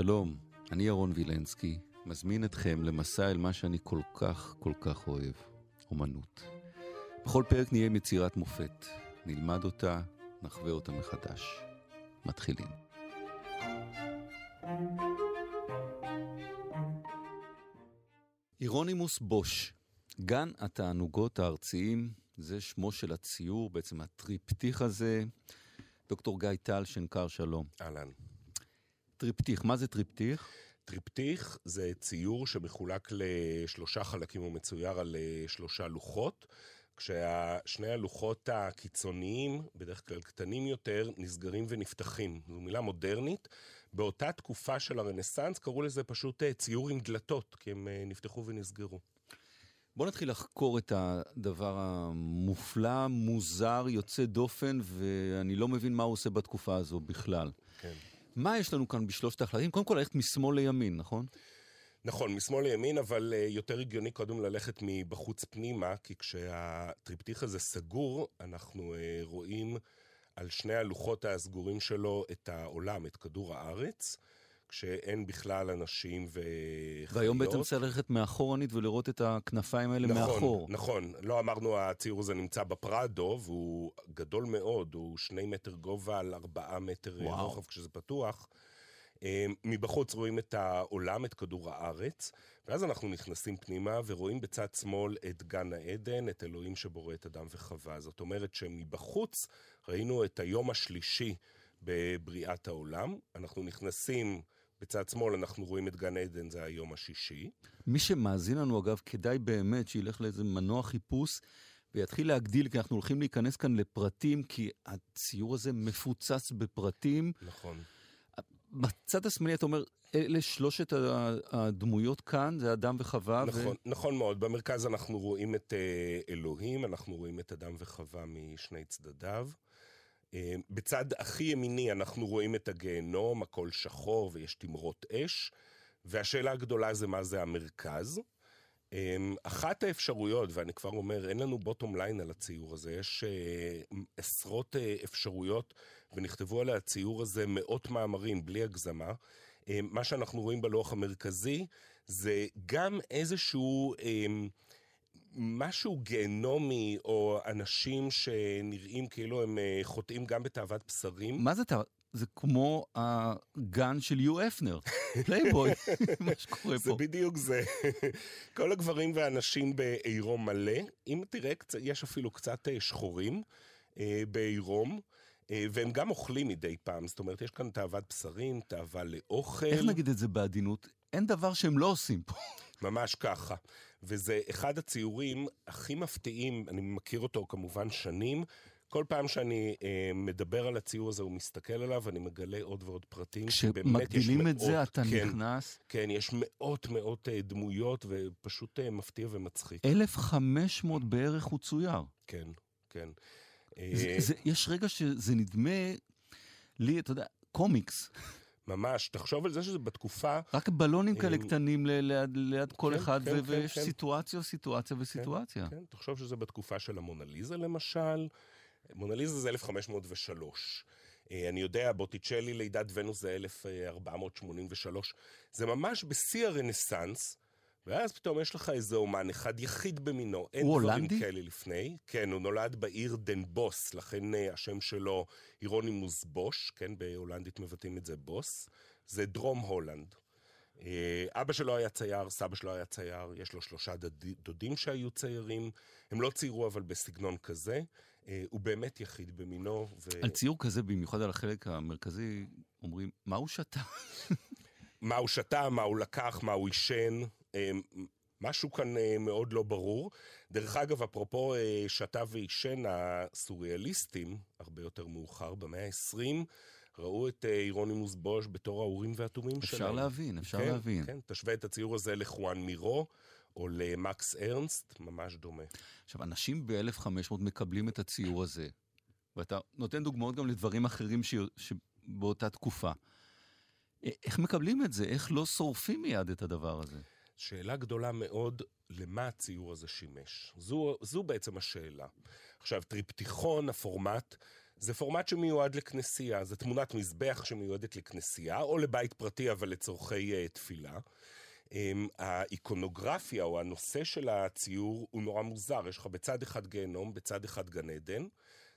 שלום, אני ירון וילנסקי, מזמין אתכם למסע אל מה שאני כל כך כל כך אוהב, אומנות. בכל פרק נהיה עם יצירת מופת, נלמד אותה, נחווה אותה מחדש. מתחילים. אירונימוס בוש, גן התענוגות הארציים, זה שמו של הציור, בעצם הטריפטיך הזה. דוקטור גיא טל, שנקר שלום. אהלן. טריפטיך, מה זה טריפטיך? טריפטיך זה ציור שמחולק לשלושה חלקים, הוא מצויר על אה, שלושה לוחות, כששני הלוחות הקיצוניים, בדרך כלל קטנים יותר, נסגרים ונפתחים. זו מילה מודרנית. באותה תקופה של הרנסאנס קראו לזה פשוט אה, ציור עם דלתות, כי הם אה, נפתחו ונסגרו. בוא נתחיל לחקור את הדבר המופלא, מוזר, יוצא דופן, ואני לא מבין מה הוא עושה בתקופה הזו בכלל. כן. מה יש לנו כאן בשלושת החלטים? קודם כל ללכת משמאל לימין, נכון? נכון, משמאל לימין, אבל uh, יותר הגיוני קודם ללכת מבחוץ פנימה, כי כשהטריפטיך הזה סגור, אנחנו uh, רואים על שני הלוחות הסגורים שלו את העולם, את כדור הארץ. כשאין בכלל אנשים וחיות. והיום בעצם צריך ללכת מאחורנית ולראות את הכנפיים האלה נכון, מאחור. נכון, לא אמרנו, הציור הזה נמצא בפרדו, והוא גדול מאוד, הוא שני מטר גובה על ארבעה מטר וואו. רוחב כשזה פתוח. אמ, מבחוץ רואים את העולם, את כדור הארץ, ואז אנחנו נכנסים פנימה ורואים בצד שמאל את גן העדן, את אלוהים שבורא את אדם וחווה. זאת אומרת שמבחוץ ראינו את היום השלישי בבריאת העולם. אנחנו נכנסים... בצד שמאל אנחנו רואים את גן עדן, זה היום השישי. מי שמאזין לנו, אגב, כדאי באמת שילך לאיזה מנוע חיפוש ויתחיל להגדיל, כי אנחנו הולכים להיכנס כאן לפרטים, כי הציור הזה מפוצץ בפרטים. נכון. בצד השמאלי אתה אומר, אלה שלושת הדמויות כאן, זה אדם וחווה. נכון, ו... נכון מאוד. במרכז אנחנו רואים את אה, אלוהים, אנחנו רואים את אדם וחווה משני צדדיו. אה, בצד הכי ימיני אנחנו רואים את הגיהנום, הכל שחור ויש תמרות אש, והשאלה הגדולה זה מה זה המרכז. אה, אחת האפשרויות, ואני כבר אומר, אין לנו בוטום ליין על הציור הזה, יש uh, עשרות אפשרויות, ונכתבו על הציור הזה מאות מאמרים, בלי הגזמה. מה שאנחנו רואים בלוח המרכזי זה גם איזשהו... משהו גיהנומי, או אנשים שנראים כאילו הם אה, חוטאים גם בתאוות בשרים. מה זה תאוות? זה כמו הגן של יו הפנר, פלייבוי, מה שקורה פה. זה בדיוק זה. כל הגברים והנשים בעירום מלא. אם תראה, יש אפילו קצת אה, שחורים אה, בעירום. והם גם אוכלים מדי פעם, זאת אומרת, יש כאן תאוות בשרים, תאווה לאוכל. איך נגיד את זה בעדינות? אין דבר שהם לא עושים פה. ממש ככה. וזה אחד הציורים הכי מפתיעים, אני מכיר אותו כמובן שנים. כל פעם שאני אה, מדבר על הציור הזה, הוא מסתכל עליו, אני מגלה עוד ועוד פרטים. כשמגדילים את זה, אתה כן, נכנס... כן, יש מאות מאות אה, דמויות, ופשוט אה, מפתיע ומצחיק. 1,500 בערך הוא צויר. כן, כן. זה, זה, יש רגע שזה נדמה לי, אתה יודע, קומיקס. ממש, תחשוב על זה שזה בתקופה... רק בלונים כאלה אה, קטנים ליד, ליד כל כן, אחד, כן, כן, ויש כן. סיטואציה, סיטואציה וסיטואציה. כן, כן, תחשוב שזה בתקופה של המונליזה למשל. מונליזה זה 1503. אה, אני יודע, בוטיצ'לי לידת ונוס זה 1483. זה ממש בשיא הרנסאנס. ואז פתאום יש לך איזה אומן אחד יחיד במינו. אין הוא דברים הולנדי? כאלה לפני. כן, הוא נולד בעיר דן בוס, לכן uh, השם שלו הירונימוס בוש, כן, בהולנדית מבטאים את זה בוס. זה דרום הולנד. Uh, אבא שלו היה צייר, סבא שלו היה צייר, יש לו שלושה. דודים שהיו ציירים. הם לא ציירו אבל בסגנון כזה. Uh, הוא באמת יחיד במינו. ו... על ציור כזה, במיוחד על החלק המרכזי, אומרים, מה הוא שתה? מה הוא שתה, מה הוא לקח, מה הוא עישן. אה, משהו כאן אה, מאוד לא ברור. דרך אגב, אפרופו אה, שתה ועישן, הסוריאליסטים, הרבה יותר מאוחר, במאה ה-20, ראו את אירונימוס בוש בתור האורים והתומים שלהם. אפשר להבין, אפשר כן, להבין. כן, תשווה את הציור הזה לחואן מירו, או למקס ארנסט, ממש דומה. עכשיו, אנשים ב-1500 מקבלים את הציור הזה, ואתה נותן דוגמאות גם לדברים אחרים ש... שבאותה תקופה. איך מקבלים את זה? איך לא שורפים מיד את הדבר הזה? שאלה גדולה מאוד, למה הציור הזה שימש? זו, זו בעצם השאלה. עכשיו, טריפטיכון, הפורמט, זה פורמט שמיועד לכנסייה, זו תמונת מזבח שמיועדת לכנסייה, או לבית פרטי, אבל לצורכי uh, תפילה. Um, האיקונוגרפיה או הנושא של הציור הוא נורא מוזר. יש לך בצד אחד גיהנום, בצד אחד גן עדן.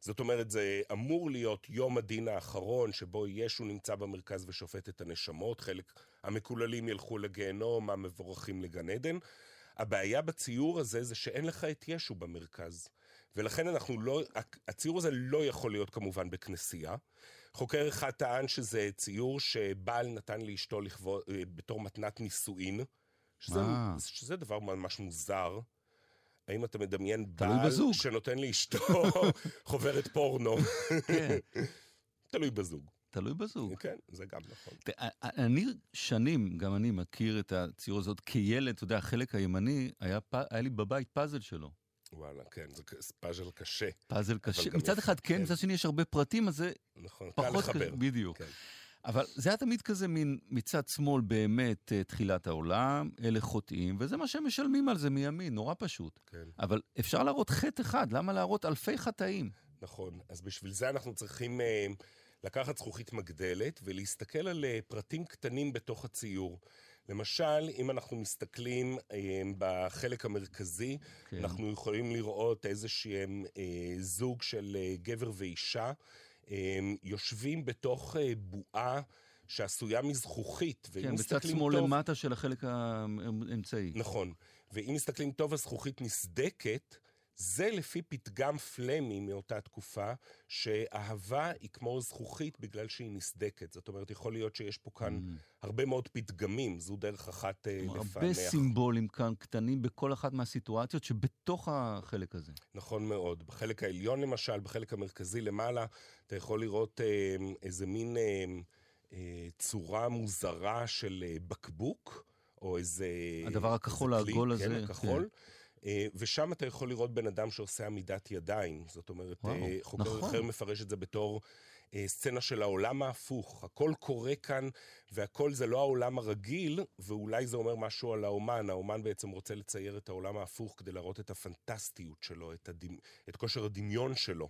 זאת אומרת, זה אמור להיות יום הדין האחרון שבו ישו נמצא במרכז ושופט את הנשמות. חלק המקוללים ילכו לגיהנום, המבורכים לגן עדן. הבעיה בציור הזה זה שאין לך את ישו במרכז. ולכן אנחנו לא, הציור הזה לא יכול להיות כמובן בכנסייה. חוקר אחד טען שזה ציור שבעל נתן לאשתו לכבוד, אה, בתור מתנת נישואין, שזה, שזה דבר ממש מוזר. האם אתה מדמיין בעל בזוג. שנותן לאשתו חוברת פורנו? כן. תלוי בזוג. תלוי בזוג. כן, זה גם נכון. אני שנים, גם אני מכיר את הציור הזאת כילד, אתה יודע, החלק הימני, היה, היה לי בבית פאזל שלו. וואלה, כן, זה פאזל קשה. פאזל קשה. מצד אחד כן, כן, מצד שני יש הרבה פרטים, אז זה נכון, פחות קל לחבר. בדיוק. כן. אבל זה היה תמיד כזה מין מצד שמאל באמת אה, תחילת העולם, אלה חוטאים, וזה מה שהם משלמים על זה מימין, נורא פשוט. כן. אבל אפשר להראות חטא אחד, למה להראות אלפי חטאים? נכון, אז בשביל זה אנחנו צריכים אה, לקחת זכוכית מגדלת ולהסתכל על אה, פרטים קטנים בתוך הציור. למשל, אם אנחנו מסתכלים אה, בחלק המרכזי, כן. אנחנו יכולים לראות איזשהם אה, זוג של אה, גבר ואישה, יושבים בתוך אה, בועה. שעשויה מזכוכית, כן, בצד שמאל טוב... למטה של החלק האמצעי. נכון, ואם מסתכלים טוב, הזכוכית נסדקת, זה לפי פתגם פלמי מאותה תקופה, שאהבה היא כמו זכוכית בגלל שהיא נסדקת. זאת אומרת, יכול להיות שיש פה כאן mm. הרבה מאוד פתגמים, זו דרך אחת uh, לפענח. הרבה סימבולים כאן קטנים בכל אחת מהסיטואציות שבתוך החלק הזה. נכון מאוד. בחלק העליון למשל, בחלק המרכזי למעלה, אתה יכול לראות uh, איזה מין uh, צורה מוזרה של בקבוק. או איזה... הדבר הכחול העגול הזה. כן, הכחול. כן. אה, ושם אתה יכול לראות בן אדם שעושה עמידת ידיים. זאת אומרת, וואו, אה, חוקר נכון. אחר מפרש את זה בתור אה, סצנה של העולם ההפוך. הכל קורה כאן, והכל זה לא העולם הרגיל, ואולי זה אומר משהו על האומן. האומן בעצם רוצה לצייר את העולם ההפוך כדי להראות את הפנטסטיות שלו, את, הדמ... את כושר הדמיון שלו.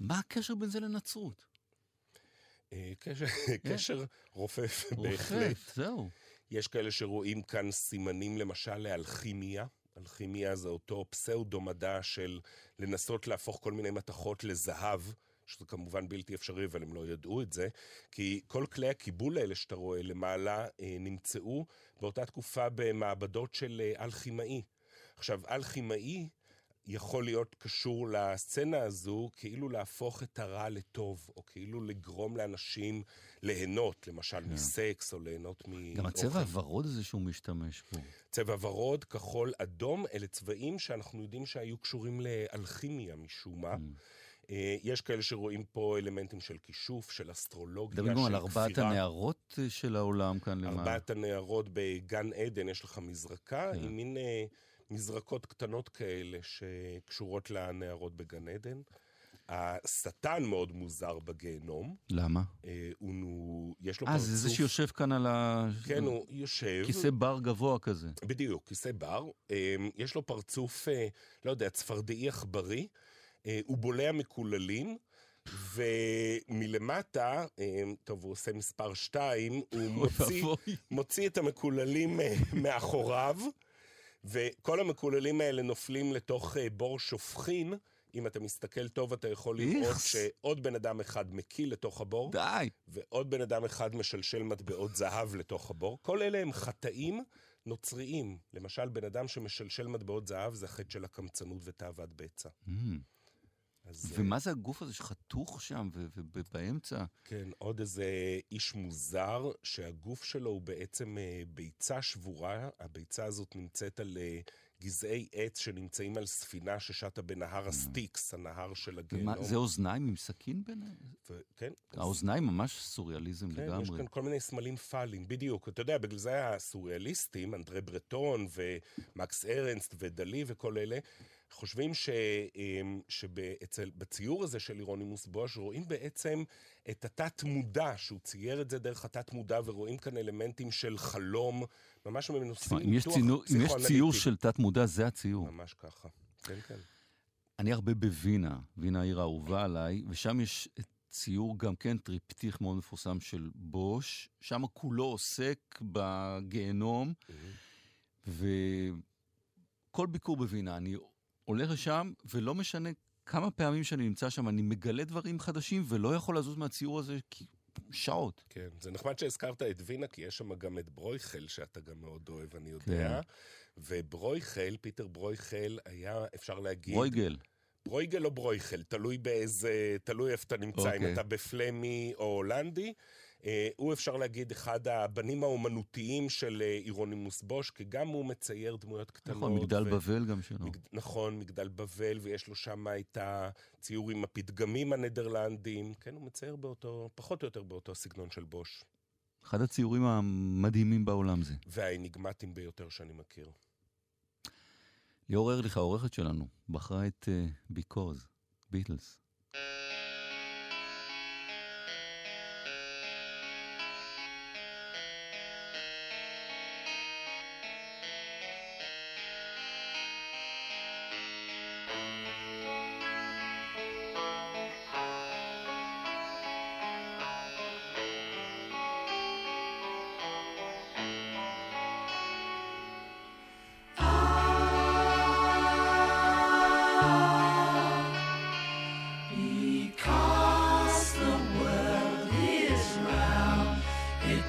מה הקשר בין זה לנצרות? קשר, קשר רופף, בהחלט. רופף, זהו. יש כאלה שרואים כאן סימנים למשל לאלכימיה. אלכימיה זה אותו פסאודו-מדע של לנסות להפוך כל מיני מתכות לזהב. שזה כמובן בלתי אפשרי, אבל הם לא ידעו את זה, כי כל כלי הקיבול האלה שאתה רואה למעלה אה, נמצאו באותה תקופה במעבדות של אה, אלכימאי. עכשיו, אלכימאי יכול להיות קשור לסצנה הזו, כאילו להפוך את הרע לטוב, או כאילו לגרום לאנשים ליהנות, למשל כן. מסקס, או ליהנות מאוכל. גם הצבע הוורוד הזה שהוא משתמש בו. צבע ורוד, כחול, אדום, אלה צבעים שאנחנו יודעים שהיו קשורים לאלכימיה משום מה. Mm. יש כאלה שרואים פה אלמנטים של כישוף, של אסטרולוגיה, של כפירה. דברים על ארבעת הנערות אה, של העולם כאן למעלה. ארבעת הנערות בגן עדן, יש לך מזרקה כן. עם מין... מזרקות קטנות כאלה שקשורות לנערות בגן עדן. השטן מאוד מוזר בגיהנום. למה? אה, הוא, יש לו 아, פרצוף... אה, זה זה שיושב כאן על ה... כן, הוא יושב. כיסא בר גבוה כזה. בדיוק, כיסא בר. אה, יש לו פרצוף, אה, לא יודע, צפרדעי עכברי. אה, הוא בולע מקוללים. ומלמטה, אה, טוב, הוא עושה מספר שתיים, הוא מוציא, מוציא את המקוללים אה, מאחוריו, וכל המקוללים האלה נופלים לתוך uh, בור שופכין. אם אתה מסתכל טוב, אתה יכול לראות שעוד בן אדם אחד מקיא לתוך הבור. די. ועוד בן אדם אחד משלשל מטבעות זהב לתוך הבור. כל אלה הם חטאים נוצריים. למשל, בן אדם שמשלשל מטבעות זהב זה החטא של הקמצנות ותאוות בצע. Mm. אז... ומה זה הגוף הזה שחתוך שם ובאמצע? כן, עוד איזה איש מוזר, שהגוף שלו הוא בעצם אה, ביצה שבורה. הביצה הזאת נמצאת על אה, גזעי עץ שנמצאים על ספינה ששטה בנהר הסטיקס, הנהר של הגיהנום. זה אוזניים עם סכין ביניהם? כן. האוזניים ממש סוריאליזם כן, לגמרי. כן, יש כאן כל מיני סמלים פאליים, בדיוק. אתה יודע, בגלל זה הסוריאליסטים, אנדרה ברטון ומקס ארנסט ודלי וכל אלה, חושבים אמ, שבציור הזה של אירונימוס בוש רואים בעצם את התת-מודע, שהוא צייר את זה דרך התת-מודע, ורואים כאן אלמנטים של חלום, ממש מנוסים ניתוח פסיכואנליטי. אם יש ציור של תת-מודע, זה הציור. ממש ככה, כן, כן. אני הרבה בווינה, וינה העיר האהובה עליי, ושם יש ציור גם כן, טריפטיך מאוד מפורסם של בוש, שם כולו עוסק בגיהנום, mm-hmm. וכל ביקור בווינה, אני הולך לשם, ולא משנה כמה פעמים שאני נמצא שם, אני מגלה דברים חדשים, ולא יכול לזוז מהציור הזה כי... שעות. כן, זה נחמד שהזכרת את וינה, כי יש שם גם את ברויכל, שאתה גם מאוד אוהב, אני יודע. כן. וברויכל, פיטר ברויכל, היה, אפשר להגיד... ברויגל. ברויגל או ברויכל, תלוי באיזה, תלוי איפה אתה נמצא, okay. אם אוקיי. אתה בפלמי או הולנדי. Uh, הוא אפשר להגיד אחד הבנים האומנותיים של uh, אירונימוס בוש, כי גם הוא מצייר דמויות קטנות. נכון, מגדל ו... בבל גם שלו. מג... נכון, מגדל בבל, ויש לו שם את הציור עם הפתגמים הנדרלנדים. כן, הוא מצייר באותו, פחות או יותר באותו סגנון של בוש. אחד הציורים המדהימים בעולם זה. והאניגמטיים ביותר שאני מכיר. ליאור ארליך, העורכת שלנו, בחרה את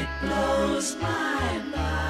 it blows my mind.